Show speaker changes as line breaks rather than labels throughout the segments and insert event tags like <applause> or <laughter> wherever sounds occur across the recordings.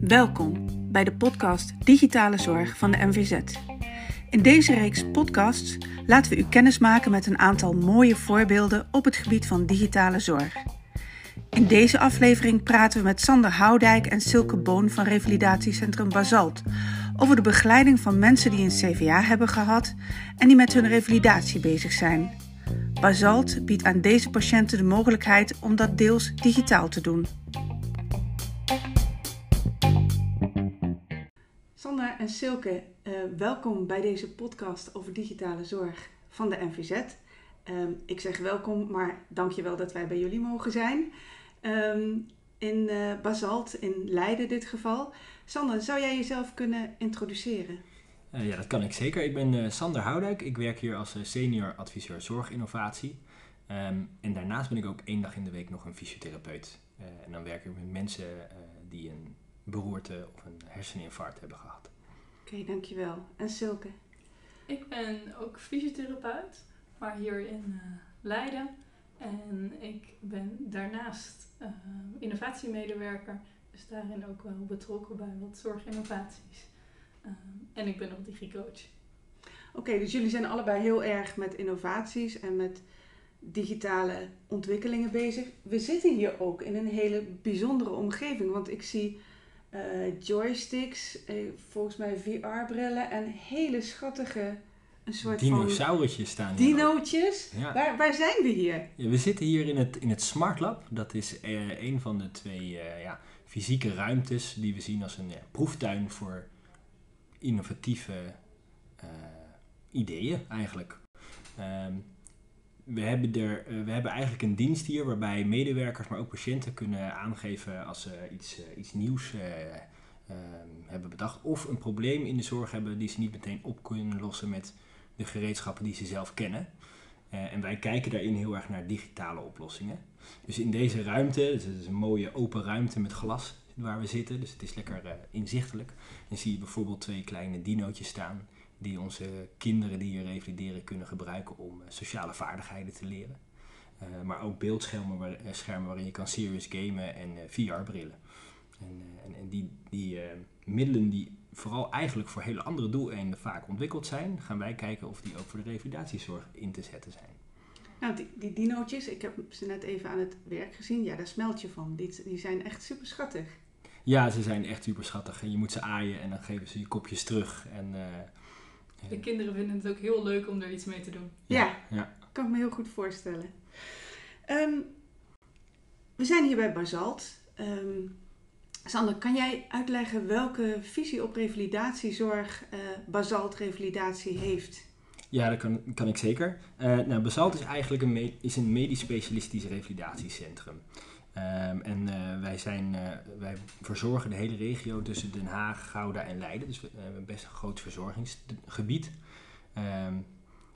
Welkom bij de podcast Digitale Zorg van de MVZ. In deze reeks podcasts laten we u kennis maken met een aantal mooie voorbeelden op het gebied van digitale zorg. In deze aflevering praten we met Sander Houdijk en Silke Boon van Revalidatiecentrum Basalt over de begeleiding van mensen die een CVA hebben gehad en die met hun revalidatie bezig zijn. Basalt biedt aan deze patiënten de mogelijkheid om dat deels digitaal te doen. Sander en Silke, uh, welkom bij deze podcast over digitale zorg van de NVZ. Ehm, ik zeg welkom, maar dank je wel dat wij bij jullie mogen zijn. Um, in uh, Basalt, in Leiden dit geval. Sander, zou jij jezelf kunnen introduceren?
Ja, dat kan ik zeker. Ik ben Sander Houdijk. Ik werk hier als senior adviseur zorginnovatie. Um, en daarnaast ben ik ook één dag in de week nog een fysiotherapeut. en dan werk ik met mensen die een beroerte of een herseninfarct hebben gehad.
Oké, dankjewel. En Silke?
Ik ben ook fysiotherapeut, maar hier in uh, Leiden. En ik ben daarnaast uh, innovatiemedewerker, dus daarin ook wel betrokken bij wat zorginnovaties. Uh, en ik ben ook digicoach.
Oké, dus jullie zijn allebei heel erg met innovaties en met digitale ontwikkelingen bezig. We zitten hier ook in een hele bijzondere omgeving, want ik zie uh, joysticks, uh, volgens mij VR-brillen en hele schattige
een soort Dinosaurusjes staan
hier. Dinootjes? Waar, waar zijn we hier?
Ja, we zitten hier in het, in het Smart Lab. Dat is uh, een van de twee ja, fysieke ruimtes die we zien als een proeftuin voor innovatieve ideeën eigenlijk. Um, we hebben, er, eh, we hebben eigenlijk een dienst hier waarbij medewerkers, maar ook patiënten kunnen aangeven als ze iets, eh, iets nieuws uh, hebben bedacht. Of een probleem in de zorg hebben die ze niet meteen op kunnen lossen met de gereedschappen die ze zelf kennen. en wij kijken daarin heel erg naar digitale oplossingen. Dus in deze ruimte, dus het is een mooie open ruimte met glas waar we zitten, dus het is lekker inzichtelijk. Dan zie je bijvoorbeeld twee kleine dinootjes staan die onze kinderen die hier revalideren kunnen gebruiken om eh, sociale vaardigheden te leren. Uh, maar ook beeldschermen waar, schermen waarin je kan serious gamen en VR-brillen. En, en, en, die, die middelen die vooral eigenlijk voor hele andere doeleinden vaak ontwikkeld zijn, gaan wij kijken of die ook voor de revalidatiezorg in te zetten zijn.
Nou, die, die dinootjes, ik heb ze net even aan het werk gezien. Ja, daar smelt je van. Die, die zijn echt super schattig.
Ja, ze zijn echt super schattig. En je moet ze aaien en dan geven ze je kopjes terug. En
de kinderen vinden het ook heel leuk om er iets mee te doen.
Ja, ja. kan ik me heel goed voorstellen. Ehm, we zijn hier bij Basalt. Um, Sander, kan jij uitleggen welke visie op revalidatiezorg uh, Basalt Revalidatie heeft?
Ja, dat kan, kan ik zeker. Uh, nou, Basalt is eigenlijk een, is een medisch specialistisch revalidatiecentrum. Um, en uh, wij, zijn, uh, wij verzorgen de hele regio tussen Den Haag, Gouda en Leiden. Dus we hebben best een groot verzorgingsgebied. Um,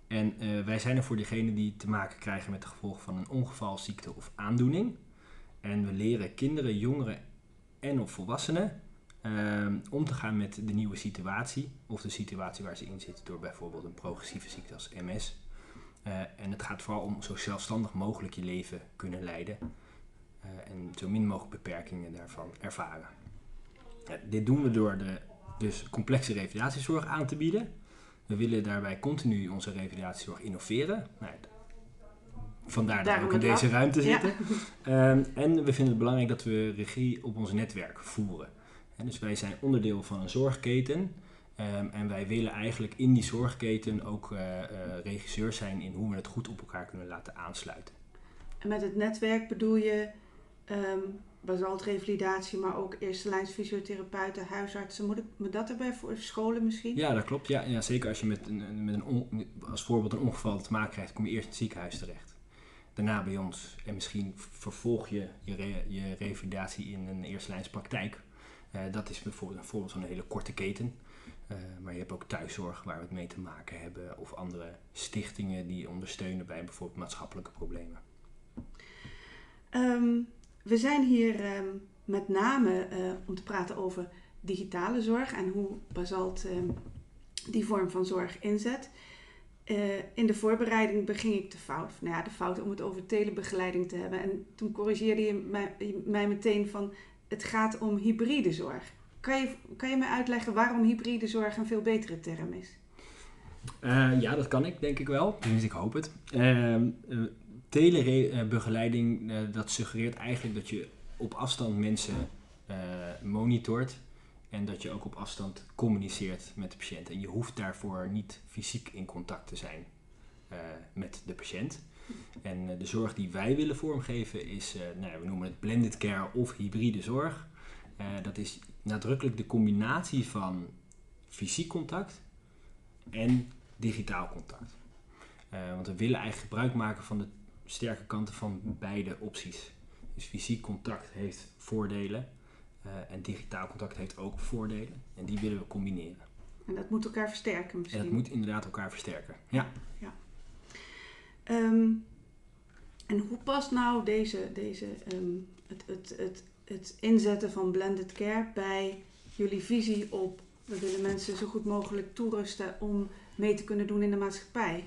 en wij zijn er voor diegenen die te maken krijgen met de gevolgen van een ongeval, ziekte of aandoening. En we leren kinderen, jongeren en of volwassenen um, om te gaan met de nieuwe situatie. Of de situatie waar ze in zitten door bijvoorbeeld een progressieve ziekte als MS. en het gaat vooral om zo zelfstandig mogelijk je leven kunnen leiden. Eh, en zo min mogelijk beperkingen daarvan ervaren. Ja, dit doen we door de dus complexe revalidatiezorg aan te bieden. We willen daarbij continu onze revalidatiezorg innoveren. Nou, vandaar dat we ook in deze ruimte zitten. Ehm, en we vinden het belangrijk dat we regie op ons netwerk voeren. En dus wij zijn onderdeel van een zorgketen. Um, en wij willen eigenlijk in die zorgketen ook uh, uh, regisseur zijn in hoe we het goed op elkaar kunnen laten aansluiten.
En met het netwerk bedoel je um, basaltrevalidatie, maar ook eerste lijns fysiotherapeuten, huisartsen. Moet ik me dat erbij voor scholen misschien?
Ja, dat klopt. Ja, ja zeker als je met, een, met een als voorbeeld een ongeval te maken krijgt, kom je eerst in het ziekenhuis terecht. Daarna bij ons. En misschien vervolg je je, je revalidatie in een eerste lijns praktijk. Uh, dat is bijvoorbeeld een voorbeeld van een hele korte keten. Uh, maar je hebt ook thuiszorg waar we het mee te maken hebben. Of andere stichtingen die ondersteunen bij bijvoorbeeld maatschappelijke problemen.
Um, we zijn hier ehm, met name uh, om te praten over digitale zorg en hoe Basalt um, die vorm van zorg inzet. eh, in de voorbereiding beging ik de fout. Nou ja, de fout om het over telebegeleiding te hebben. En toen corrigeerde je mij, meteen van het gaat om hybride zorg. Kan je, kan je mij uitleggen waarom hybride zorg een veel betere term is?
Uh, ja, dat kan ik, denk ik wel. Tenminste, ik hoop het. Uh, telebegeleiding, dat suggereert eigenlijk dat je op afstand mensen monitort en dat je ook op afstand communiceert met de patiënt. En je hoeft daarvoor niet fysiek in contact te zijn met de patiënt. En de zorg die wij willen vormgeven is, nou, we noemen het blended care of hybride zorg. dat is nadrukkelijk de combinatie van fysiek contact en digitaal contact. Want we willen eigenlijk gebruik maken van de sterke kanten van beide opties. Dus fysiek contact heeft voordelen uh, en digitaal contact heeft ook voordelen. En die willen we combineren.
En dat moet elkaar versterken misschien?
En dat moet inderdaad elkaar versterken, ja.
ja. Um, en hoe past nou deze, deze, um, het, het, het, het inzetten van blended care bij jullie visie op we willen mensen zo goed mogelijk toerusten om mee te kunnen doen in de maatschappij.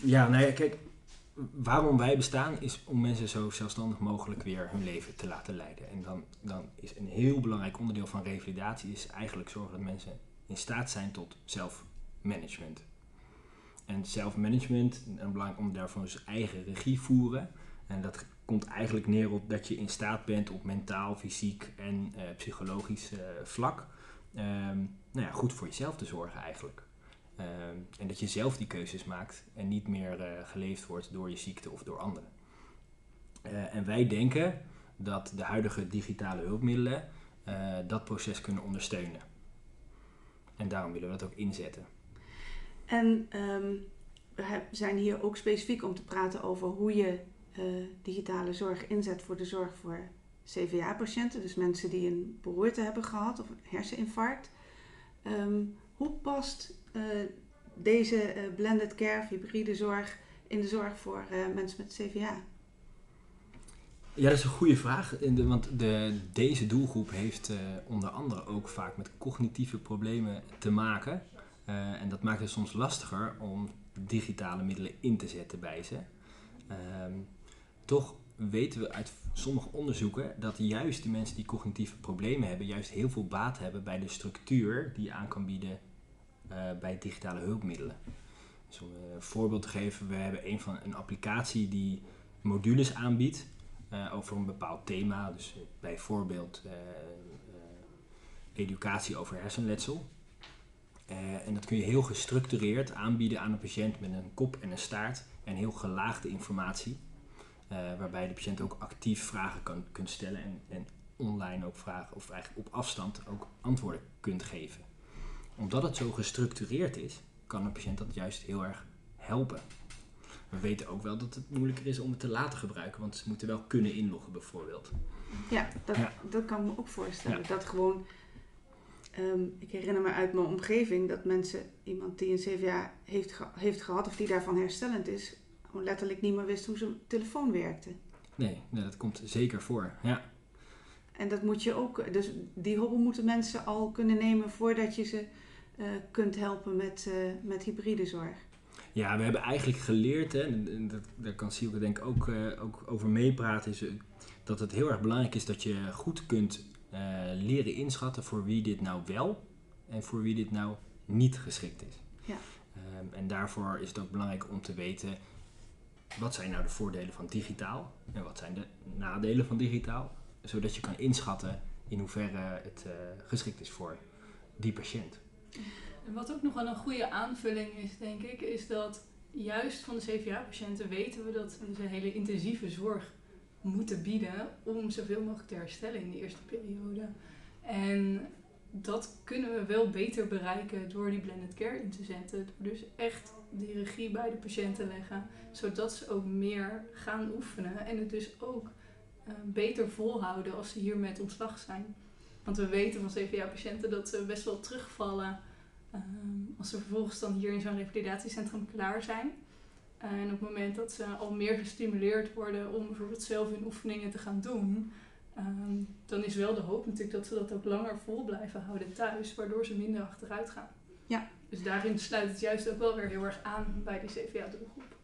Ja, nou ja, kijk, waarom wij bestaan is om mensen zo zelfstandig mogelijk weer hun leven te laten leiden. En dan, dan is een heel belangrijk onderdeel van revalidatie is eigenlijk zorgen dat mensen in staat zijn tot zelfmanagement. En zelfmanagement, een belangrijk onderdeel daarvan is eigen regie voeren. En dat komt eigenlijk neer op dat je in staat bent op mentaal, fysiek en uh, psychologisch uh, vlak um, nou ja, goed voor jezelf te zorgen eigenlijk. Um, en dat je zelf die keuzes maakt en niet meer uh, geleefd wordt door je ziekte of door anderen. Uh, en wij denken dat de huidige digitale hulpmiddelen uh, dat proces kunnen ondersteunen. En daarom willen we dat ook inzetten.
En um, we zijn hier ook specifiek om te praten over hoe je digitale zorg inzet voor de zorg voor CVA-patiënten, dus mensen die een beroerte hebben gehad of een herseninfarct. Um, hoe past deze uh, blended care, hybride zorg, in de zorg voor uh, mensen met CVA?
Ja, dat is een goede vraag. Want de, deze doelgroep heeft onder andere ook vaak met cognitieve problemen te maken. en dat maakt het soms lastiger om digitale middelen in te zetten bij ze. Ehm, toch weten we uit sommige onderzoeken dat juist de mensen die cognitieve problemen hebben, juist heel veel baat hebben bij de structuur die je aan kan bieden bij digitale hulpmiddelen. Dus om een voorbeeld te geven, we hebben een van een applicatie die modules aanbiedt uh, over een bepaald thema. Dus bijvoorbeeld educatie over hersenletsel. en dat kun je heel gestructureerd aanbieden aan een patiënt met een kop en een staart en heel gelaagde informatie. Waarbij de patiënt ook actief vragen kan, kunt stellen en, en online ook vragen, of eigenlijk op afstand ook antwoorden kunt geven. Omdat het zo gestructureerd is, kan een patiënt dat juist heel erg helpen. We weten ook wel dat het moeilijker is om het te laten gebruiken, want ze moeten wel kunnen inloggen bijvoorbeeld.
Ja, dat, ja. dat kan ik me ook voorstellen. Ja. Dat gewoon, um, ik herinner me uit mijn omgeving dat mensen, iemand die een CVA heeft, ge heeft gehad of die daarvan herstellend is, gewoon letterlijk niet meer wist hoe zijn telefoon werkte.
Nee, nee, dat komt zeker voor. Ja.
En dat moet je ook, dus die hulp moeten mensen al kunnen nemen voordat je ze uh, kunt helpen met, uh, met hybride zorg.
Ja, we hebben eigenlijk geleerd, hè, en dat, daar kan Silke denk ik ook, uh, ook over meepraten, is dat het heel erg belangrijk is dat je goed kunt leren inschatten voor wie dit nou wel en voor wie dit nou niet geschikt is.
Ja.
Um, en daarvoor is het ook belangrijk om te weten wat zijn nou de voordelen van digitaal en wat zijn de nadelen van digitaal, zodat je kan inschatten in hoeverre het uh, geschikt is voor die patiënt.
En wat ook nog wel een goede aanvulling is, denk ik, is dat juist van de CVA-patiënten weten we dat we een hele intensieve zorg moeten bieden om zoveel mogelijk te herstellen in de eerste periode. En dat kunnen we wel beter bereiken door die blended care in te zetten. Door dus echt die regie bij de patiënt te leggen, zodat ze ook meer gaan oefenen en het dus ook uh, beter volhouden als ze hier met ontslag zijn. Want we weten van CVA-patiënten dat ze best wel terugvallen uh, als ze vervolgens dan hier in zo'n revalidatiecentrum klaar zijn. Uh, en op het moment dat ze al meer gestimuleerd worden om bijvoorbeeld zelf hun oefeningen te gaan doen, Um, dan is wel de hoop natuurlijk dat ze dat ook langer vol blijven houden thuis, waardoor ze minder achteruit gaan.
Ja.
Dus daarin sluit het juist ook wel weer heel erg aan bij die CVA-doelgroep.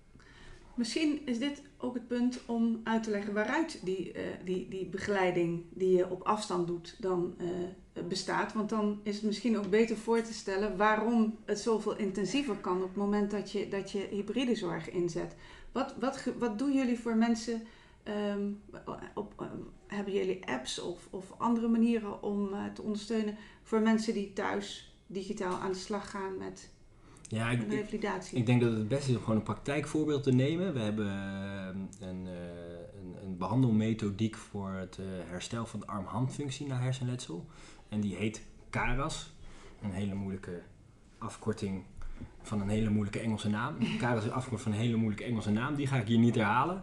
Misschien is dit ook het punt om uit te leggen waaruit die, uh, die, die begeleiding die je op afstand doet dan uh, bestaat. Want dan is het misschien ook beter voor te stellen waarom het zoveel intensiever kan op het moment dat je, dat je hybride zorg inzet. Wat, wat, wat doen jullie voor mensen? Um, op, hebben jullie apps of, of andere manieren om te ondersteunen voor mensen die thuis digitaal aan de slag gaan met
ja, ik, revalidatie. Ik, denk dat het beste is om gewoon een praktijkvoorbeeld te nemen. We hebben uh, een, uh, een, een, behandelmethodiek voor het uh, herstel van de arm-handfunctie na hersenletsel. En die heet CARAS. Een hele moeilijke afkorting van een hele moeilijke Engelse naam. <laughs> CARAS is afkorting van een hele moeilijke Engelse naam. Die ga ik hier niet herhalen.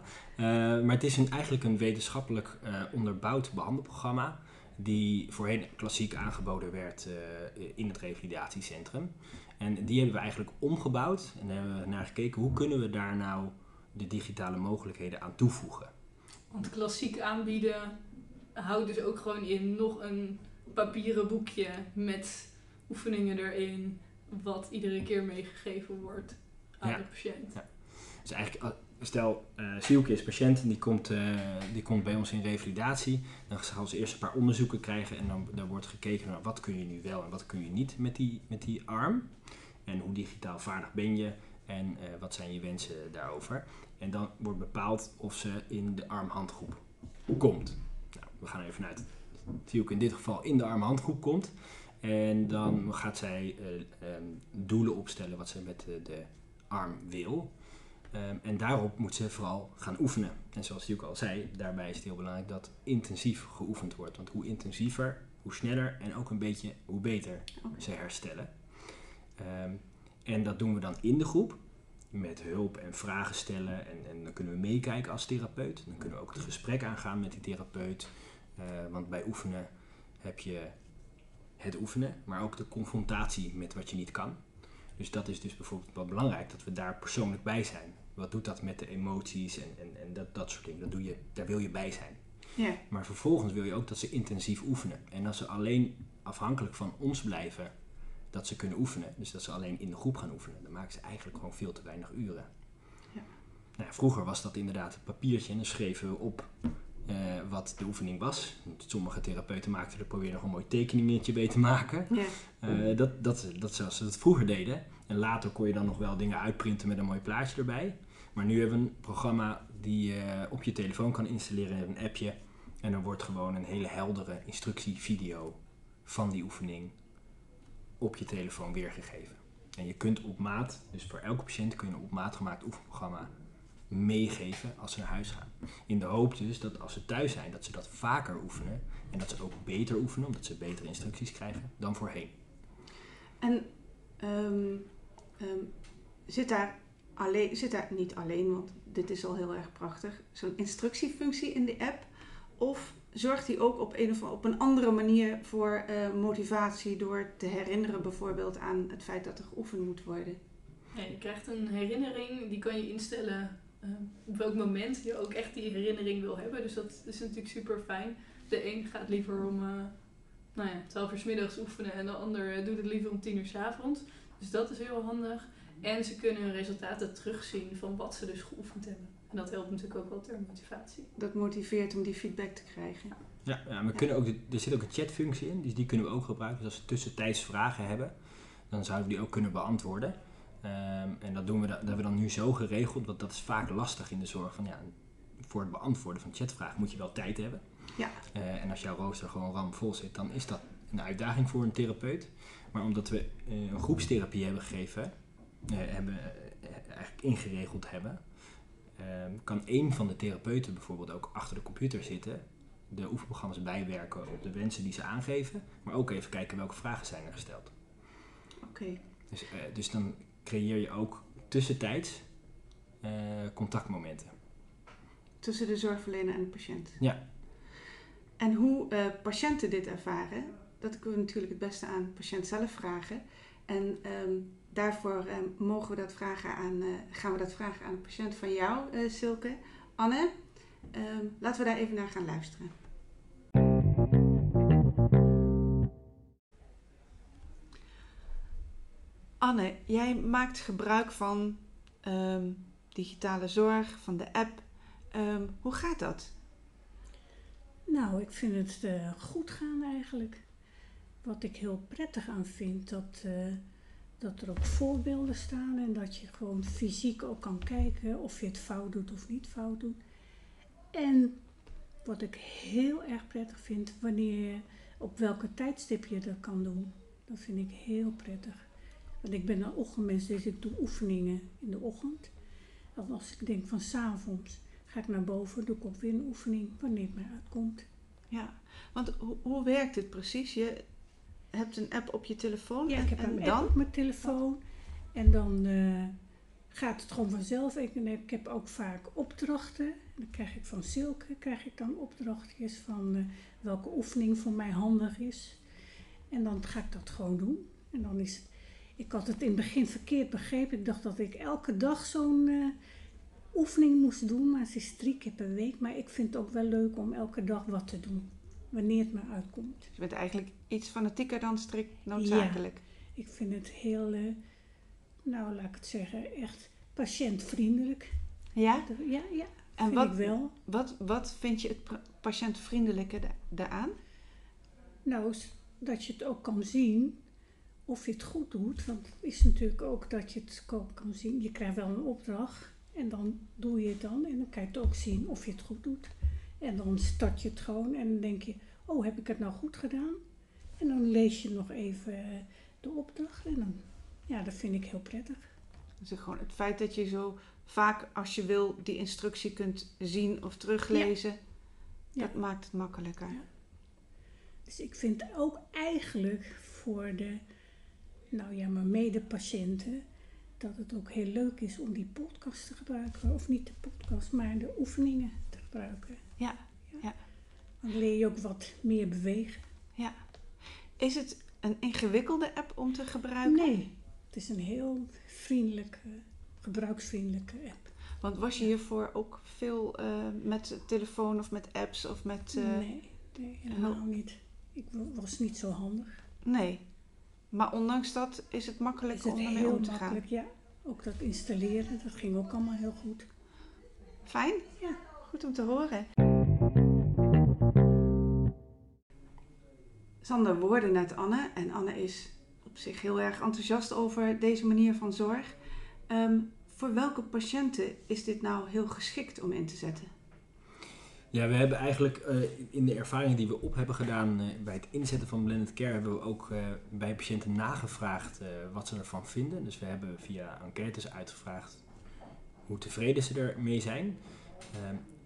maar het is een, eigenlijk een wetenschappelijk onderbouwd behandelprogramma die voorheen klassiek aangeboden werd in het revalidatiecentrum. En die hebben we eigenlijk omgebouwd en daar hebben we naar gekeken hoe kunnen we daar nou de digitale mogelijkheden aan toevoegen.
Want klassiek aanbieden houdt dus ook gewoon in nog een papieren boekje met oefeningen erin, wat iedere keer meegegeven wordt aan de patiënt. Ja.
Dus eigenlijk, eh, stel, uh, Sielke is patiënt en die komt, uh, die komt bij ons in revalidatie. Dan gaan ze eerst een paar onderzoeken krijgen en dan, wordt gekeken naar wat kun je nu wel en wat kun je niet met die, met die arm. En hoe digitaal vaardig ben je en uh, wat zijn je wensen daarover. En dan wordt bepaald of ze in de arm-handgroep komt. Nou, we gaan even vanuit ook in dit geval in de arm-handgroep komt. En dan gaat zij um, doelen opstellen wat ze met de arm wil. Um, en daarop moet ze vooral gaan oefenen. En zoals ook al zei, daarbij is het heel belangrijk dat intensief geoefend wordt. Want hoe intensiever, hoe sneller en ook een beetje hoe beter ze herstellen. Ehm, en dat doen we dan in de groep met hulp en vragen stellen. En, en, dan kunnen we meekijken als therapeut. Dan kunnen we ook het gesprek aangaan met die therapeut. Uh, want bij oefenen heb je het oefenen, maar ook de confrontatie met wat je niet kan. Dus dat is dus bijvoorbeeld wel belangrijk dat we daar persoonlijk bij zijn. Wat doet dat met de emoties en, en, en dat, dat soort dingen? Dat doe je, daar wil je bij zijn. Ja. Maar vervolgens wil je ook dat ze intensief oefenen. En als ze alleen afhankelijk van ons blijven dat ze kunnen oefenen. Dus dat ze alleen in de groep gaan oefenen. Dan maken ze eigenlijk gewoon veel te weinig uren. Ja. Nou vroeger was dat inderdaad een papiertje en dan schreven we op uh, wat de oefening was. Sommige therapeuten maakten er probeerden nog een mooi tekeningetje bij te maken. Ja. Uh, dat, dat, dat zoals ze dat vroeger deden. En later kon je dan nog wel dingen uitprinten met een mooi plaatje erbij. Maar nu hebben we een programma die je op je telefoon kan installeren, een appje. En er wordt gewoon een hele heldere instructievideo van die oefening op je telefoon weergegeven. En je kunt op maat, dus voor elke patiënt kun je een op maat gemaakt oefenprogramma meegeven als ze naar huis gaan. In de hoop dus dat als ze thuis zijn, dat ze dat vaker oefenen en dat ze ook beter oefenen, omdat ze betere instructies krijgen dan voorheen.
En um, um, zit, daar alleen, zit daar niet alleen, want dit is al heel erg prachtig, zo'n instructiefunctie in de app? Of zorgt hij ook op een of op een andere manier voor uh, motivatie door te herinneren bijvoorbeeld aan het feit dat er geoefend moet worden?
Je krijgt een herinnering, die kan je instellen uh, op welk moment je ook echt die herinnering wil hebben. Dus dat is natuurlijk super fijn. De een gaat liever om uh, nou ja, 12 uur s middags oefenen en de ander doet het liever om 10 uur s avonds. Dus dat is heel handig. En ze kunnen hun resultaten terugzien van wat ze dus geoefend hebben. En dat helpt natuurlijk ook wel ter motivatie.
Dat motiveert om die feedback te krijgen.
Ja, ja we Kunnen ook, er zit ook een chatfunctie in, dus die kunnen we ook gebruiken. Dus als we tussentijds vragen hebben, dan zouden we die ook kunnen beantwoorden. Um, en dat, doen we, dat hebben we dan nu zo geregeld, want dat is vaak lastig in de zorg. Van, ja, voor het beantwoorden van chatvragen moet je wel tijd hebben. Ja. Uh, en als jouw rooster gewoon ramvol zit, dan is dat een uitdaging voor een therapeut. Maar omdat we uh, een groepstherapie hebben gegeven, hebben, eigenlijk ingeregeld hebben, Ehm, kan één van de therapeuten bijvoorbeeld ook achter de computer zitten, de oefenprogramma's bijwerken op de wensen die ze aangeven, maar ook even kijken welke vragen zijn er gesteld. Oké. Dus, uh, dus dan creëer je ook tussentijds uh, contactmomenten.
Tussen de zorgverlener en de patiënt? Ja. En hoe uh, patiënten dit ervaren, dat kunnen we natuurlijk het beste aan de patiënt zelf vragen. En um, daarvoor uh, mogen we dat vragen aan, uh, gaan we dat vragen aan een patiënt van jou, uh, Silke. Anne, ehm, laten we daar even naar gaan luisteren. Anne, jij maakt gebruik van ehm, digitale zorg, van de app. Ehm, hoe gaat dat?
Nou, ik vind het eh, goed gaan eigenlijk. Wat ik heel prettig aan vind, dat, eh, dat er ook voorbeelden staan en dat je gewoon fysiek ook kan kijken of je het fout doet of niet fout doet. En wat ik heel erg prettig vind, wanneer je op welke tijdstip je dat kan doen. Dat vind ik heel prettig. Want ik ben een ochtendmens, dus ik doe oefeningen in de ochtend. En als ik denk van s'avonds ga ik naar boven, doe ik ook weer een oefening wanneer het mij uitkomt.
Ja, want hoe, hoe werkt het precies? Je hebt een app op je telefoon
Ja,
en,
ik heb
en
een
dan?
app op mijn telefoon. En dan eh, gaat het gewoon vanzelf. Ik, ik heb ook vaak opdrachten. Dan krijg ik van Silke krijg ik dan opdrachtjes van eh, welke oefening voor mij handig is. En dan ga ik dat gewoon doen. En dan is het, ik had het in het begin verkeerd begrepen. Ik dacht dat ik elke dag zo'n eh, oefening moest doen. Maar het is drie keer per week. Maar ik vind het ook wel leuk om elke dag wat te doen. Wanneer het me uitkomt.
Je bent eigenlijk iets fanatieker dan strikt noodzakelijk.
Ik vind het heel, eh, nou laat ik het zeggen, echt patiëntvriendelijk.
Ja?
Ja, ja,
En
vind
wat,
ik wel.
wat, wat vind je het patiëntvriendelijke da- daaraan?
Nou, dat je het ook kan zien of je het goed doet. Want het is natuurlijk ook dat je het kan zien. Je krijgt wel een opdracht en dan doe je het dan. En dan kan je het ook zien of je het goed doet. En dan start je het gewoon en dan denk je, oh heb ik het nou goed gedaan? En dan lees je nog even eh, de opdracht en dan, ja, dat vind ik heel prettig.
Dus gewoon het feit dat je zo vaak als je wil die instructie kunt zien of teruglezen,
Ja.
dat maakt het makkelijker.
Ja. Dus ik vind ook eigenlijk voor de, nou ja, mijn medepatiënten, dat het ook heel leuk is om die podcast te gebruiken. Of niet de podcast, maar de oefeningen gebruiken.
Ja, ja.
Dan leer je ook wat meer bewegen.
ja. Is het een ingewikkelde app om te gebruiken?
Nee, het is een heel vriendelijke, gebruiksvriendelijke app.
Want was je hiervoor ook veel eh, met telefoon of met apps of met... eh,
nee, nee, helemaal niet. Ik wa- was niet zo handig.
nee. Maar ondanks dat is het makkelijk
Is het
om ermee om te
makkelijk, ja. Ook dat installeren, dat ging ook allemaal heel goed.
gaan. Fijn?
Ja.
Goed om te horen. Sander, woorden net Anne. En Anne is op zich heel erg enthousiast over deze manier van zorg. Ehm, voor welke patiënten is dit nou heel geschikt om in te zetten?
Ja, we hebben eigenlijk eh, in de ervaringen die we op hebben gedaan eh, bij het inzetten van blended care, hebben we ook eh, bij patiënten nagevraagd eh, wat ze ervan vinden. Dus we hebben via enquêtes uitgevraagd hoe tevreden ze ermee zijn.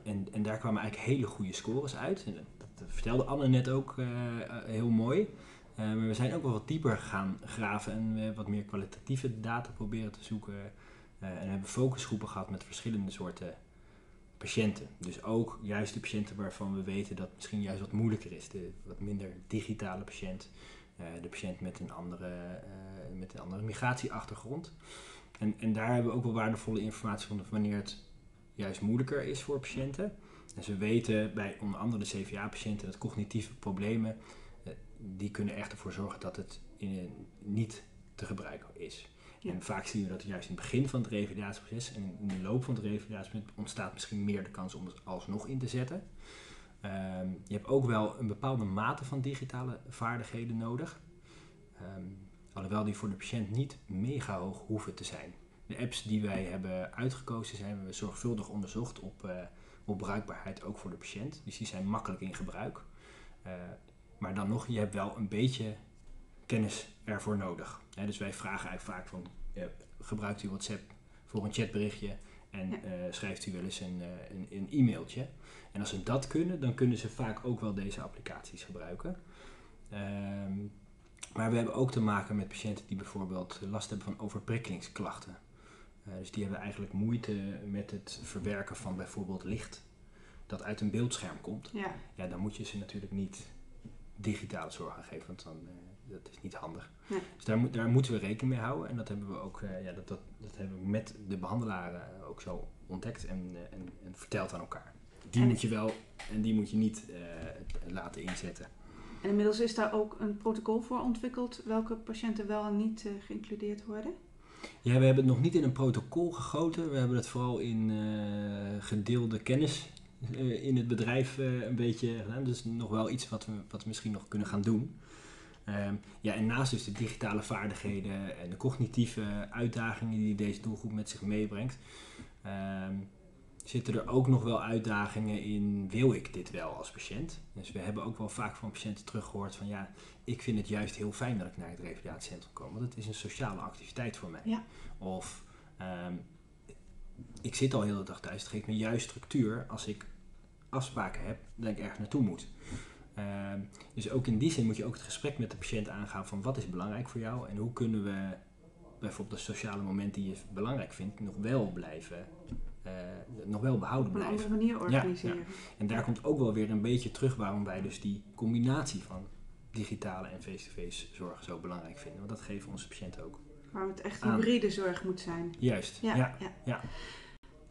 En, en daar kwamen eigenlijk hele goede scores uit. Dat, vertelde Anne net ook eh, eh, heel mooi. Eh, maar we zijn ook wel wat dieper gaan graven en we wat meer kwalitatieve data proberen te zoeken. En we hebben focusgroepen gehad met verschillende soorten patiënten. Dus ook juist de patiënten waarvan we weten dat het misschien juist wat moeilijker is. De wat minder digitale patiënt. de patiënt met een andere, met een andere migratieachtergrond. En, en daar hebben we ook wel waardevolle informatie van wanneer het juist moeilijker is voor patiënten. Dus we weten bij onder andere de CVA-patiënten dat cognitieve problemen, eh, die kunnen echt ervoor zorgen dat het in, niet te gebruiken is.
Ja.
En vaak zien we dat juist in het begin van het revalidatieproces en in de loop van het revalidatieproces ontstaat misschien meer de kans om het alsnog in te zetten. Ehm, je hebt ook wel een bepaalde mate van digitale vaardigheden nodig. Ehm, alhoewel die voor de patiënt niet mega hoog hoeven te zijn. De apps die wij hebben uitgekozen zijn we zorgvuldig onderzocht op, eh, op bruikbaarheid ook voor de patiënt. Dus die zijn makkelijk in gebruik. Eh, maar dan nog, je hebt wel een beetje kennis ervoor nodig. Hè, dus wij vragen eigenlijk vaak van, gebruikt u WhatsApp voor een chatberichtje en
Ja.
eh, schrijft u wel eens een, een, een e-mailtje. En als ze dat kunnen, dan kunnen ze vaak ook wel deze applicaties gebruiken. Ehm, maar we hebben ook te maken met patiënten die bijvoorbeeld last hebben van overprikkelingsklachten. Eh, dus die hebben eigenlijk moeite met het verwerken van bijvoorbeeld licht dat uit een beeldscherm komt.
Ja,
Ja, dan moet je ze natuurlijk niet digitale zorg aan geven, want dan, eh, dat is niet handig.
Nee.
Dus daar, daar moeten we rekening mee houden. En dat hebben we ook eh, ja, dat, dat, dat hebben we met de behandelaren ook zo ontdekt en, en, en verteld aan elkaar. Die
En-
moet je wel en die moet je niet laten inzetten.
En inmiddels is daar ook een protocol voor ontwikkeld welke patiënten wel en niet geïncludeerd worden?
Ja, we hebben het nog niet in een protocol gegoten. We hebben het vooral in uh, gedeelde kennis uh, in het bedrijf een beetje gedaan. Dus nog wel iets wat we, wat misschien nog kunnen gaan doen. Um, ja, en naast dus de digitale vaardigheden en de cognitieve uitdagingen die deze doelgroep met zich meebrengt, um, zitten er ook nog wel uitdagingen in, wil ik dit wel als patiënt? Dus we hebben ook wel vaak van patiënten teruggehoord van ja, ik vind het juist heel fijn dat ik naar het revalidatiecentrum kom, want het is een sociale activiteit voor mij.
Ja.
Of um, ik zit al heel de dag thuis, het geeft me juist structuur als ik afspraken heb dat ik ergens naartoe moet. Um, dus ook in die zin moet je ook het gesprek met de patiënt aangaan van wat is belangrijk voor jou en hoe kunnen we bijvoorbeeld de sociale momenten die je belangrijk vindt nog wel blijven uh, nog wel behouden blijven.
Op een andere manier organiseren. Ja,
En daar komt ook wel weer een beetje terug waarom wij dus die combinatie van digitale en face-to-face zorg zo belangrijk vinden. Want dat geven onze patiënten ook.
Waarom het echt hybride zorg moet zijn.
Juist, ja. ja, ja.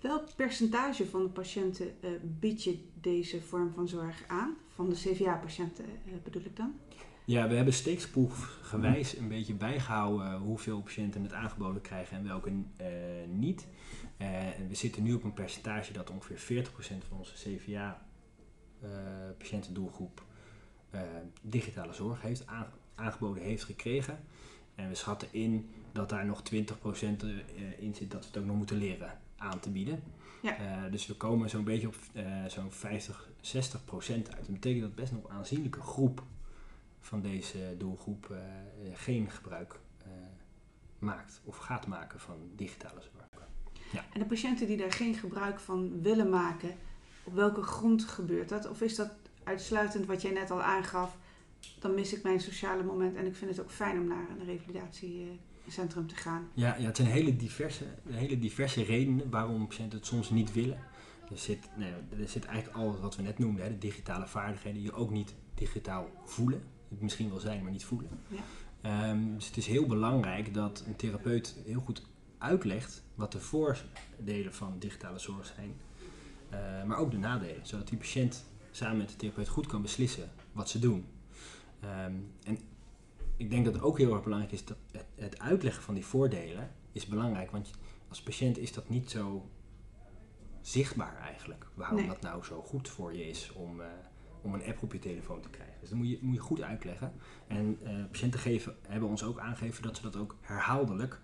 Welk percentage van de patiënten uh, bied je deze vorm van zorg aan? Van de CVA-patiënten uh, bedoel ik dan?
Ja, we hebben steeksproefgewijs een beetje bijgehouden hoeveel patiënten het aangeboden krijgen en welke niet. En we zitten nu op een percentage dat ongeveer 40% van onze CVA-patiëntendoelgroep uh, digitale zorg heeft aangeboden heeft gekregen. En we schatten in dat daar nog 20% in zit dat we het ook nog moeten leren aan te bieden.
Ja.
dus we komen zo'n beetje op zo'n 50, 60 procent uit. Dat betekent dat best nog een aanzienlijke groep van deze doelgroep uh, geen gebruik maakt of gaat maken van digitale zorg. Ja.
En de patiënten die daar geen gebruik van willen maken, op welke grond gebeurt dat? Of is dat uitsluitend wat jij net al aangaf? Dan mis ik mijn sociale moment en ik vind het ook fijn om naar een revalidatiecentrum te gaan.
Ja, ja het zijn hele diverse, hele diverse redenen waarom patiënten het soms niet willen. Er zit, nee, er zit eigenlijk alles wat we net noemden, hè, de digitale vaardigheden, die je ook niet digitaal voelen het misschien wel zijn, maar niet voelen.
Ja.
Um, dus het is heel belangrijk dat een therapeut heel goed uitlegt wat de voordelen van digitale zorg zijn, uh, maar ook de nadelen, zodat die patiënt samen met de therapeut goed kan beslissen wat ze doen. Um, en ik denk dat het ook heel erg belangrijk is dat het, het, uitleggen van die voordelen is belangrijk, want als patiënt is dat niet zo zichtbaar eigenlijk, waarom
nee.
dat nou zo goed voor je is om, uh, om een app op je telefoon te krijgen. Dus dat moet je, moet je goed uitleggen. En uh, patiënten geven, hebben ons ook aangegeven dat ze dat ook herhaaldelijk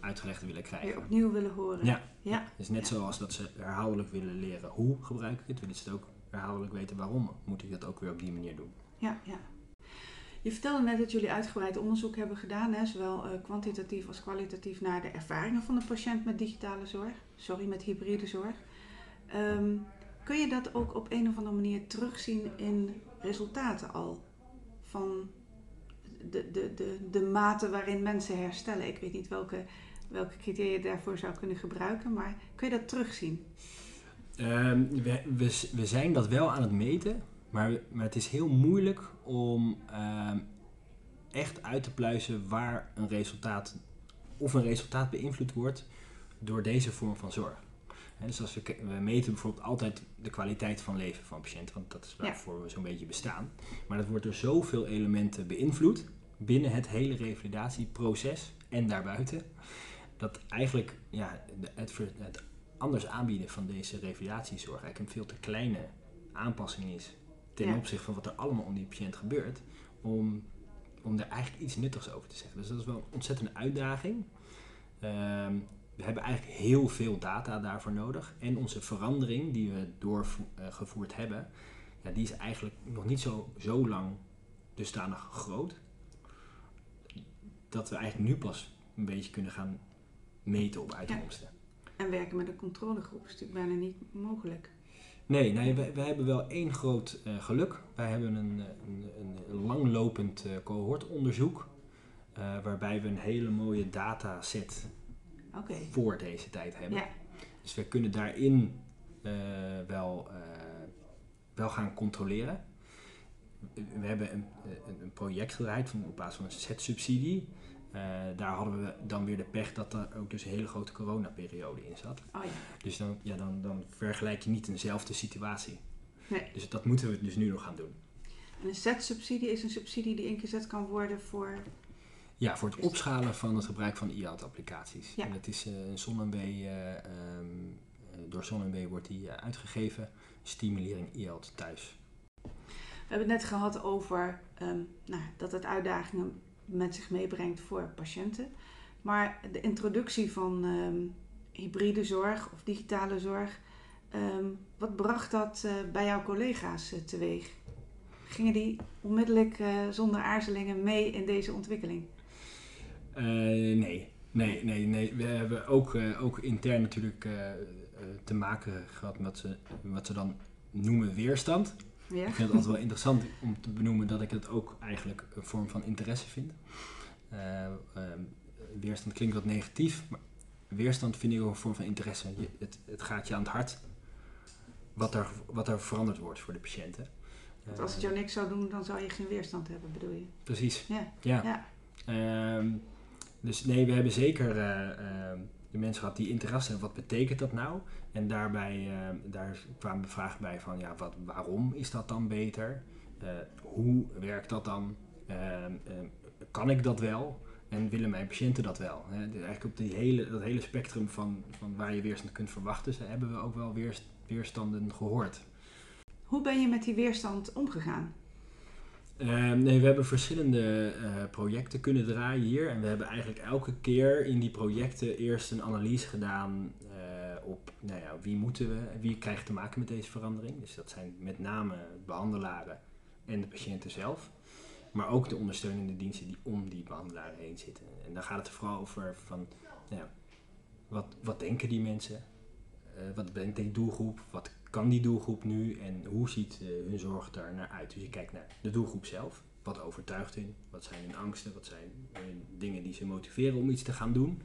uitgelegd willen krijgen.
Weer opnieuw willen horen.
Ja.
ja.
Dus net zoals dat ze herhaaldelijk willen leren hoe gebruik ik het, willen ze het ook herhaaldelijk weten waarom moet ik dat ook weer op die manier doen.
Ja, ja. Je vertelde net dat jullie uitgebreid onderzoek hebben gedaan, hè, zowel uh, kwantitatief als kwalitatief, naar de ervaringen van de patiënt met digitale zorg, sorry, met hybride zorg. Um, kun je dat ook op een of andere manier terugzien in resultaten al? Van de, de, de, de mate waarin mensen herstellen. Ik weet niet welke, welke criteria je daarvoor zou kunnen gebruiken, maar kun je dat terugzien?
Um, we, we, we zijn dat wel aan het meten, maar, maar het is heel moeilijk om um, echt uit te pluizen waar een resultaat of een resultaat beïnvloed wordt door deze vorm van zorg. He, dus als we, we, meten bijvoorbeeld altijd de kwaliteit van leven van patiënten, want dat is waarvoor ja. we zo'n beetje bestaan. Maar dat wordt door zoveel elementen beïnvloed binnen het hele revalidatieproces en daarbuiten, dat eigenlijk ja, het, het anders aanbieden van deze revalidatiezorg eigenlijk een veel te kleine aanpassing is ten ja. opzichte van wat er allemaal om die patiënt gebeurt, om, om er eigenlijk iets nuttigs over te zeggen. Dus dat is wel een ontzettende uitdaging. Um, we hebben eigenlijk heel veel data daarvoor nodig. En onze verandering die we doorgevoerd hebben, ja, die is eigenlijk nog niet zo, zo lang dusdanig groot. Dat we eigenlijk nu pas een beetje kunnen gaan meten op uitkomsten.
Ja. En werken met een controlegroep is natuurlijk bijna niet mogelijk.
Nee, nee wij, wij hebben wel één groot uh, geluk. Wij hebben een, een, een langlopend uh, cohortonderzoek. Uh, waarbij we een hele mooie dataset
okay.
voor deze tijd hebben.
Ja.
Dus we kunnen daarin wel, wel gaan controleren. We hebben een, een, project gedraaid van, op basis van een Z-subsidie. Uh, daar hadden we dan weer de pech dat er ook dus een hele grote coronaperiode in zat.
Oh ja.
Dus dan, ja, dan, dan vergelijk je niet eenzelfde situatie.
Nee.
Dus dat moeten we dus nu nog gaan doen.
En een Z-subsidie is een subsidie die ingezet kan worden voor...
Ja, voor het opschalen van het gebruik van e-health-applicaties.
Ja.
En dat is eh, een ZonMW, eh, ehm, eh, door ZonMW wordt die eh, uitgegeven. Stimulering e-health thuis.
We hebben het net gehad over ehm, nou, dat het uitdagingen met zich meebrengt voor patiënten. Maar de introductie van ehm, hybride zorg of digitale zorg, ehm, wat bracht dat eh, bij jouw collega's eh, teweeg? Gingen die onmiddellijk eh, zonder aarzelingen mee in deze ontwikkeling?
Nee. Nee, nee, nee. We hebben ook, ook intern natuurlijk te maken gehad met ze, wat ze dan noemen weerstand.
Ja?
Ik vind het altijd wel interessant om te benoemen dat ik het ook eigenlijk een vorm van interesse vind. Eh, ehm, weerstand klinkt wat negatief, maar weerstand vind ik ook een vorm van interesse. Je, het, het gaat je aan het hart wat er, wat er veranderd wordt voor de patiënten.
Want als het jou niks zou doen, dan zou je geen weerstand hebben, bedoel je?
Precies.
Ja.
Ja.
Ja.
Ehm, dus nee, we hebben zeker eh, ehm, de mensen gehad die interesse hebben. Wat betekent dat nou? En daarbij ehm, daar kwamen vragen bij van ja, wat, waarom is dat dan beter? Eh, hoe werkt dat dan? Ehm, ehm, kan ik dat wel? En willen mijn patiënten dat wel? Hè? Dus eigenlijk op die hele, dat hele spectrum van, van waar je weerstand kunt verwachten, ze- hebben we ook wel weerst- weerstanden gehoord.
Hoe ben je met die weerstand omgegaan?
Ehm, nee, we hebben verschillende eh, projecten kunnen draaien hier. En we hebben eigenlijk elke keer in die projecten eerst een analyse gedaan eh, op nou ja, wie moeten we, wie krijgt te maken met deze verandering. Dus dat zijn met name behandelaren en de patiënten zelf. Maar ook de ondersteunende diensten die om die behandelaren heen zitten. En dan gaat het vooral over van, nou wat, wat denken die mensen? Eh, wat denkt die doelgroep? Wat kan die doelgroep nu? En hoe ziet eh, hun zorg daar naar uit? Dus je kijkt naar de doelgroep zelf. Wat overtuigt hun? Wat zijn hun angsten? Wat zijn dingen die ze motiveren om iets te gaan doen?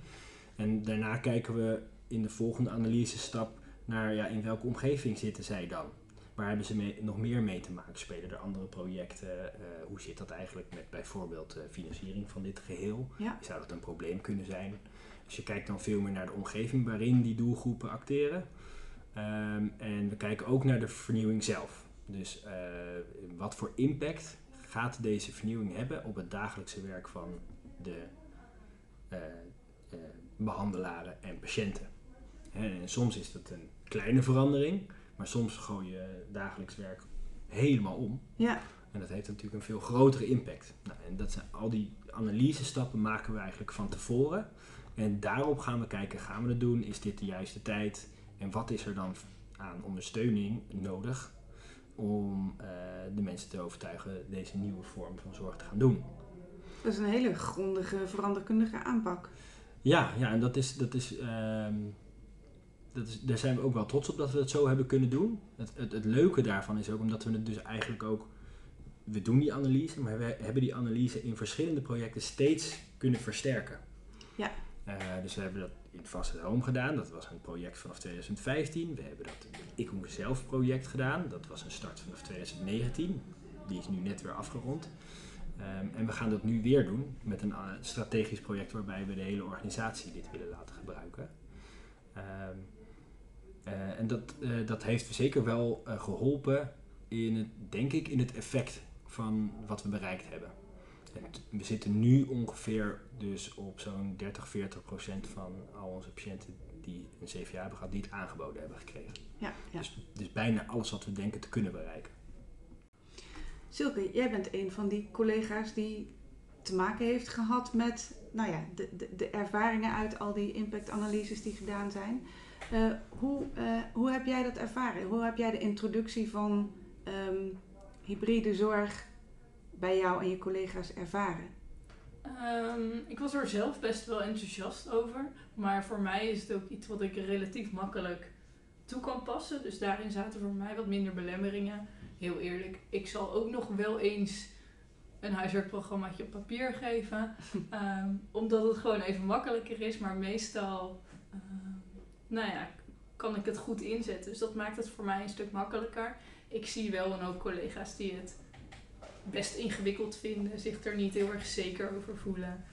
En daarna kijken we in de volgende analysestap naar ja, in welke omgeving zitten zij dan? Waar hebben ze mee- nog meer mee te maken? Spelen er andere projecten? Eh, hoe zit dat eigenlijk met bijvoorbeeld eh, financiering van dit geheel?
Ja.
Zou dat een probleem kunnen zijn? Dus je kijkt dan veel meer naar de omgeving waarin die doelgroepen acteren. Ehm, en we kijken ook naar de vernieuwing zelf. Dus eh, wat voor impact gaat deze vernieuwing hebben op het dagelijkse werk van de eh, eh, behandelaren en patiënten? En soms is dat een kleine verandering, maar soms gooi je dagelijks werk helemaal om.
Ja.
En dat heeft natuurlijk een veel grotere impact. Nou, en dat zijn al die analysestappen maken we eigenlijk van tevoren. En daarop gaan we kijken, gaan we het doen? Is dit de juiste tijd? En wat is er dan aan ondersteuning nodig om eh, de mensen te overtuigen deze nieuwe vorm van zorg te gaan doen?
Dat is een hele grondige, veranderkundige aanpak.
Ja, ja en dat is, dat is, ehm, dat is, daar zijn we ook wel trots op dat we het zo hebben kunnen doen. Het, het, het leuke daarvan is ook omdat we het dus eigenlijk ook, we doen die analyse, maar we hebben die analyse in verschillende projecten steeds kunnen versterken.
Ja.
Eh, dus we hebben dat in Fast at Home gedaan, dat was een project vanaf 2015. We hebben dat Ik Hoe Zelf project gedaan, dat was een start vanaf 2019. Die is nu net weer afgerond. Ehm, en we gaan dat nu weer doen met een eh, strategisch project waarbij we de hele organisatie dit willen laten gebruiken. Ehm, eh, en dat, eh, dat heeft zeker wel eh, geholpen in het, denk ik, in het effect van wat we bereikt hebben. We zitten nu ongeveer dus op zo'n 30, 40 procent van al onze patiënten die een CVA hebben gehad, die het aangeboden hebben gekregen.
Ja, ja.
Dus, dus bijna alles wat we denken te kunnen bereiken.
Silke, jij bent een van die collega's die te maken heeft gehad met nou ja, de, de, de ervaringen uit al die impactanalyses die gedaan zijn. Eh, hoe, eh, hoe heb jij dat ervaren? Hoe heb jij de introductie van ehm, hybride zorg bij jou en je collega's ervaren?
Ehm, ik was er zelf best wel enthousiast over. Maar voor mij is het ook iets wat ik relatief makkelijk toe kan passen. Dus daarin zaten voor mij wat minder belemmeringen. Heel eerlijk, ik zal ook nog wel eens een huiswerkprogrammaatje op papier geven. <laughs> Ehm, omdat het gewoon even makkelijker is. Maar meestal nou ja, kan ik het goed inzetten. Dus dat maakt het voor mij een stuk makkelijker. Ik zie wel en ook collega's die het best ingewikkeld vinden, zich er niet heel erg zeker over voelen.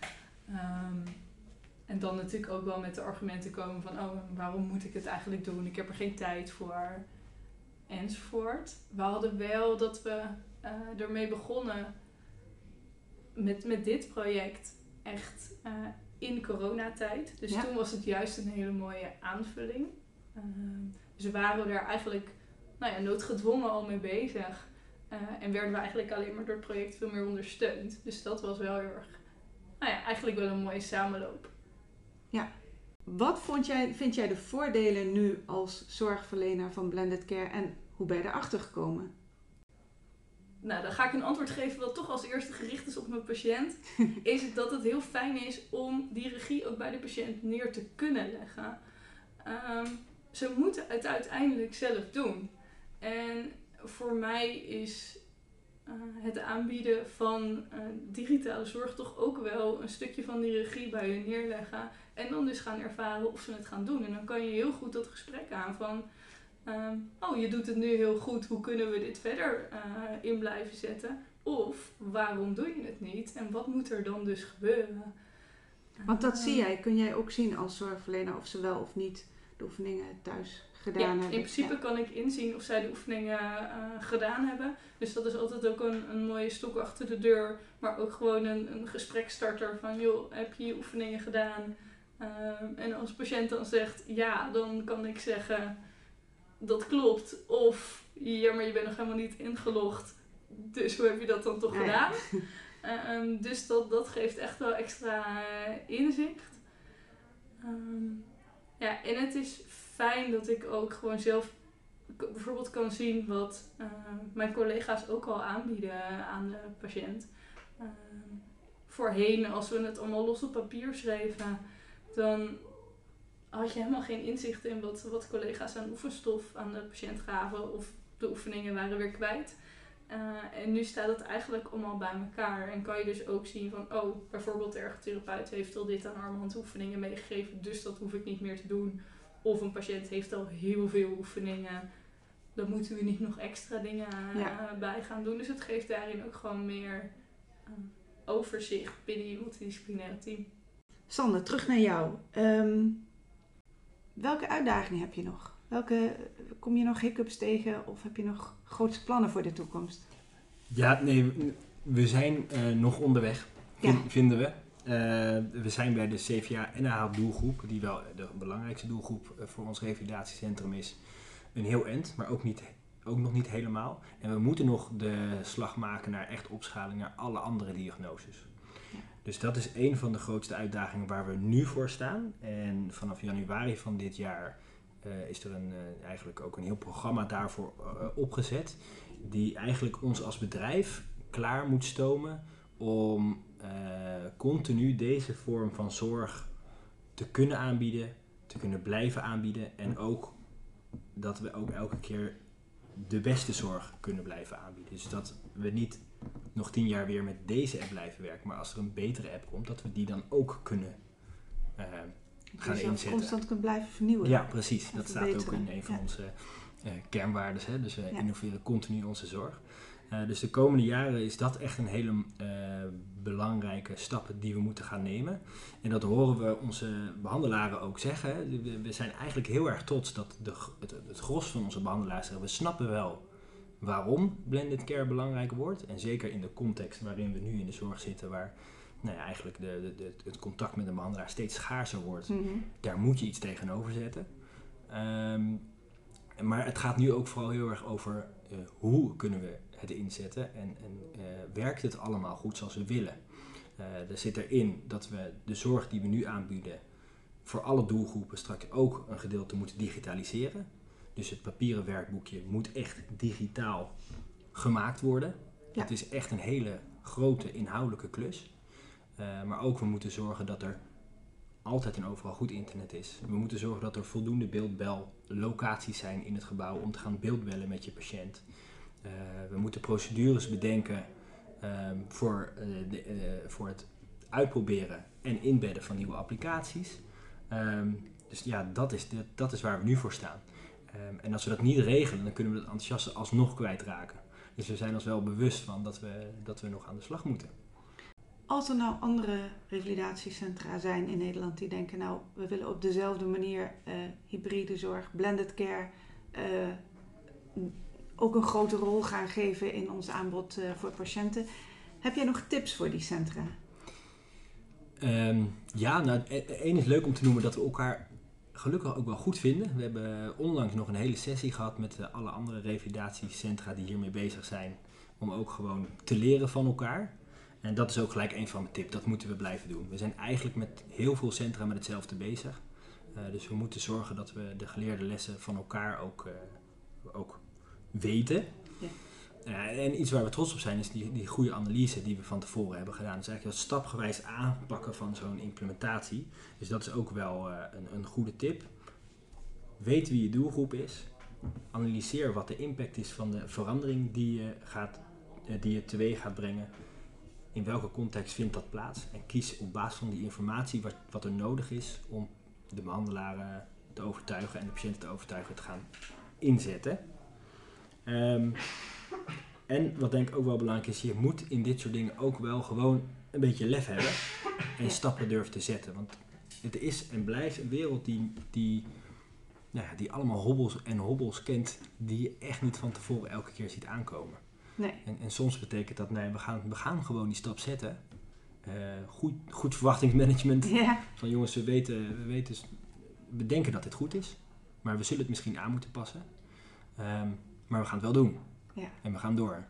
Ehm, en dan natuurlijk ook wel met de argumenten komen van, oh, waarom moet ik het eigenlijk doen? Ik heb er geen tijd voor. Enzovoort. We hadden wel dat we uh, ermee begonnen met, met dit project echt uh, in coronatijd. Dus toen was het juist een hele mooie aanvulling. Uh, dus waren we er eigenlijk nou ja, noodgedwongen al mee bezig. en werden we eigenlijk alleen maar door het project veel meer ondersteund. Dus dat was wel heel erg, nou ja, eigenlijk wel een mooie samenloop.
Ja. Wat vond jij, vind jij de voordelen nu als zorgverlener van Blended Care en hoe ben je erachter gekomen?
Nou, dan ga ik een antwoord geven wat toch als eerste gericht is op mijn patiënt. <laughs> is het dat het heel fijn is om die regie ook bij de patiënt neer te kunnen leggen. Um, ze moeten het uiteindelijk zelf doen. En voor mij is uh, het aanbieden van uh, digitale zorg toch ook wel een stukje van die regie bij hun neerleggen. En dan dus gaan ervaren of ze het gaan doen. En dan kan je heel goed dat gesprek aan van Um, oh, je doet het nu heel goed, hoe kunnen we dit verder uh, in blijven zetten? Of waarom doe je het niet en wat moet er dan dus gebeuren?
Want dat zie jij, kun jij ook zien als zorgverlener of ze wel of niet de oefeningen thuis gedaan
ja,
hebben?
In principe kan ik inzien of zij de oefeningen uh, gedaan hebben. Dus dat is altijd ook een, een mooie stok achter de deur, maar ook gewoon een, een gesprekstarter van joh, heb je je oefeningen gedaan? Uh, en als patiënt dan zegt ja, dan kan ik zeggen dat klopt. Of ja, maar je bent nog helemaal niet ingelogd. Dus hoe heb je dat dan toch gedaan? um, dus dat, dat geeft echt wel extra uh, inzicht. Um, ja, en het is fijn dat ik ook gewoon zelf bijvoorbeeld kan zien wat uh, mijn collega's ook al aanbieden aan de patiënt. Uh, voorheen, als we het allemaal los op papier schreven, dan had je helemaal geen inzicht in wat, wat collega's aan oefenstof aan de patiënt gaven of de oefeningen waren weer kwijt. Uh, en nu staat het eigenlijk allemaal bij elkaar. En kan je dus ook zien van, oh, bijvoorbeeld de ergotherapeut heeft al dit aan armhandoefeningen meegegeven, dus dat hoef ik niet meer te doen. Of een patiënt heeft al heel veel oefeningen, dan moeten we niet nog extra dingen uh, bij gaan doen. Dus het geeft daarin ook gewoon meer uh, overzicht binnen je multidisciplinaire team.
Sander, terug naar jou. Um, welke uitdagingen heb je nog? Welke, kom je nog hiccups tegen of heb je nog grootste plannen voor de toekomst?
Ja, nee, we zijn uh, nog onderweg, vind, ja. vinden we. Uh, we zijn bij de CVA NAH doelgroep, die wel de belangrijkste doelgroep uh, voor ons revalidatiecentrum is, een heel end, maar ook, niet, ook nog niet helemaal. En we moeten nog de slag maken naar echt opschaling naar alle andere diagnoses. Dus dat is een van de grootste uitdagingen waar we nu voor staan. En vanaf januari van dit jaar uh, is er een, uh, eigenlijk ook een heel programma daarvoor uh, opgezet. Die eigenlijk ons als bedrijf klaar moet stomen om continu deze vorm van zorg te kunnen aanbieden, te kunnen blijven aanbieden. En ook dat we ook elke keer de beste zorg kunnen blijven aanbieden. Dus dat we niet nog tien jaar weer met deze app blijven werken. Maar als er een betere app komt, dat we die dan ook kunnen uh, gaan
dus
inzetten.
constant kunt blijven vernieuwen.
Ja, precies. Dat staat ook in een van ja. onze uh, kernwaarden. Hè? Dus we ja. innoveren continu onze zorg. Uh, dus de komende jaren is dat echt een hele belangrijke stap die we moeten gaan nemen. En dat horen we onze behandelaren ook zeggen. We, we zijn eigenlijk heel erg trots dat de, het, het gros van onze behandelaars zeggen, we snappen wel waarom blended care belangrijk wordt. En zeker in de context waarin we nu in de zorg zitten, waar nou ja, eigenlijk de, de, de, het contact met een behandelaar steeds schaarser wordt. Mm -hmm. Daar moet je iets tegenover zetten. Um, maar het gaat nu ook vooral heel erg over uh, hoe kunnen we het inzetten en, en uh, werkt het allemaal goed zoals we willen. Uh, er zit erin dat we de zorg die we nu aanbieden voor alle doelgroepen straks ook een gedeelte moeten digitaliseren. Dus het papieren werkboekje moet echt digitaal gemaakt worden. Ja. Het is echt een hele grote inhoudelijke klus. Uh, maar ook we moeten zorgen dat er altijd en overal goed internet is. We moeten zorgen dat er voldoende beeldbellocaties zijn in het gebouw om te gaan beeldbellen met je patiënt. Uh, we moeten procedures bedenken uh, voor, de, voor het uitproberen en inbedden van nieuwe applicaties. Um, dus ja, dat is, de, dat is waar we nu voor staan. Um, en als we dat niet regelen, dan kunnen we het enthousiaste alsnog kwijtraken. Dus we zijn ons wel bewust van dat we, dat we nog aan de slag moeten.
Als er nou andere revalidatiecentra zijn in Nederland die denken, nou, we willen op dezelfde manier uh, hybride zorg, blended care, uh, ook een grote rol gaan geven in ons aanbod eh, voor patiënten. Heb jij nog tips voor die centra?
Ehm, ja, nou, e- één is leuk om te noemen dat we elkaar gelukkig ook wel goed vinden. We hebben onlangs nog een hele sessie gehad met eh, alle andere revalidatiecentra die hiermee bezig zijn. Om ook gewoon te leren van elkaar. En dat is ook gelijk een van mijn tips. Dat moeten we blijven doen. We zijn eigenlijk met heel veel centra met hetzelfde bezig. Uh, dus we moeten zorgen dat we de geleerde lessen van elkaar ook, uh, ook weten. En iets waar we trots op zijn is die, die goede analyse die we van tevoren hebben gedaan. Dus eigenlijk dat stapgewijs aanpakken van zo'n implementatie. Dus dat is ook wel een, een goede tip. Weet wie je doelgroep is. Analyseer wat de impact is van de verandering die je, gaat, die je teweeg gaat brengen in welke context vindt dat plaats. En kies op basis van die informatie wat, wat er nodig is om de behandelaren te overtuigen en de patiënten te overtuigen te gaan inzetten. Um, en wat denk ik ook wel belangrijk is, je moet in dit soort dingen ook wel gewoon een beetje lef hebben en stappen durven te zetten. Want het is en blijft een wereld die, die, nou ja, die allemaal hobbels en hobbels kent, die je echt niet van tevoren elke keer ziet aankomen.
Nee.
En, en, soms betekent dat, nee, we gaan, we gaan gewoon die stap zetten. Uh, goed, goed verwachtingsmanagement.
Ja.
Van jongens, we weten, we weten, we denken dat dit goed is, maar we zullen het misschien aan moeten passen. Um, maar we gaan het wel doen.
Ja.
En we gaan door.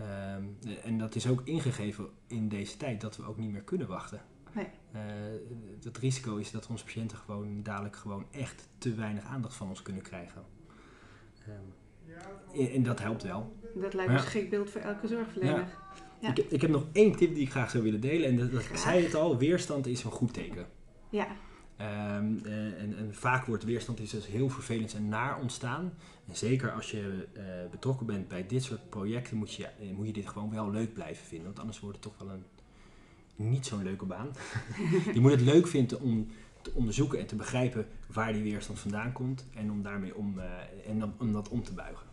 Um, en dat is ook ingegeven in deze tijd dat we ook niet meer kunnen wachten.
Nee.
Uh, het risico is dat onze patiënten gewoon dadelijk gewoon echt te weinig aandacht van ons kunnen krijgen. Um, en dat helpt wel.
Dat lijkt me een geschikt beeld voor elke zorgverlener.
Ja. Ja. Ik, ik, heb nog één tip die ik graag zou willen delen. En dat, dat zei het al, weerstand is een goed teken.
Ja.
Um, uh, en, en, vaak wordt weerstand is dus heel vervelend en naar ontstaan. En zeker als je uh, betrokken bent bij dit soort projecten, moet je, uh, moet je dit gewoon wel leuk blijven vinden. Want anders wordt het toch wel een niet zo'n leuke baan. <laughs> je moet het leuk vinden om te onderzoeken en te begrijpen waar die weerstand vandaan komt. En om daarmee om, en om, om dat om te buigen.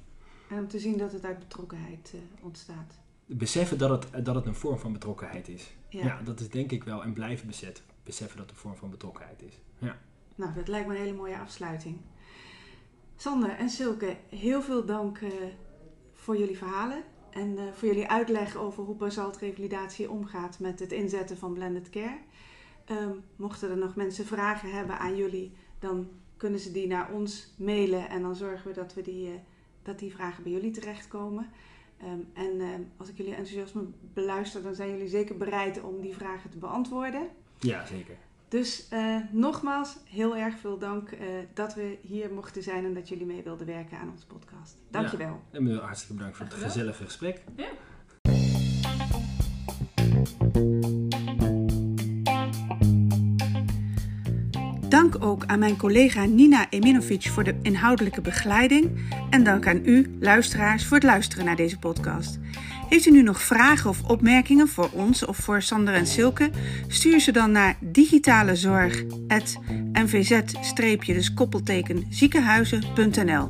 En om te zien dat het uit betrokkenheid ontstaat.
Beseffen dat het, dat het een vorm van betrokkenheid is. Ja. ja dat is denk ik wel. En blijven beseffen, beseffen dat het een vorm van betrokkenheid is. Ja.
Nou, dat lijkt me een hele mooie afsluiting. Sander en Silke, heel veel dank uh, voor jullie verhalen. En uh, voor jullie uitleg over hoe basaltrevalidatie omgaat met het inzetten van blended care. Um, mochten er nog mensen vragen hebben aan jullie, dan kunnen ze die naar ons mailen. En dan zorgen we dat, we die, uh, dat die vragen bij jullie terechtkomen. Um, en uh, als ik jullie enthousiasme beluister, dan zijn jullie zeker bereid om die vragen te beantwoorden.
Ja, zeker.
Dus uh, nogmaals, heel erg veel dank uh, dat we hier mochten zijn en dat jullie mee wilden werken aan onze podcast. Dankjewel.
Ja, en hartstikke bedankt voor het gezellige gesprek.
Ja.
Dank ook aan mijn collega Nina Eminovic voor de inhoudelijke begeleiding. En dank aan u, luisteraars, voor het luisteren naar deze podcast. Heeft u nu nog vragen of opmerkingen voor ons of voor Sander en Silke? Stuur ze dan naar digitalezorg.nvz-ziekenhuizen.nl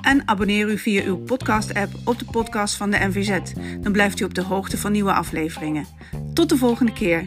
En abonneer u via uw podcast-app op de podcast van de NVZ. Dan blijft u op de hoogte van nieuwe afleveringen. Tot de volgende keer.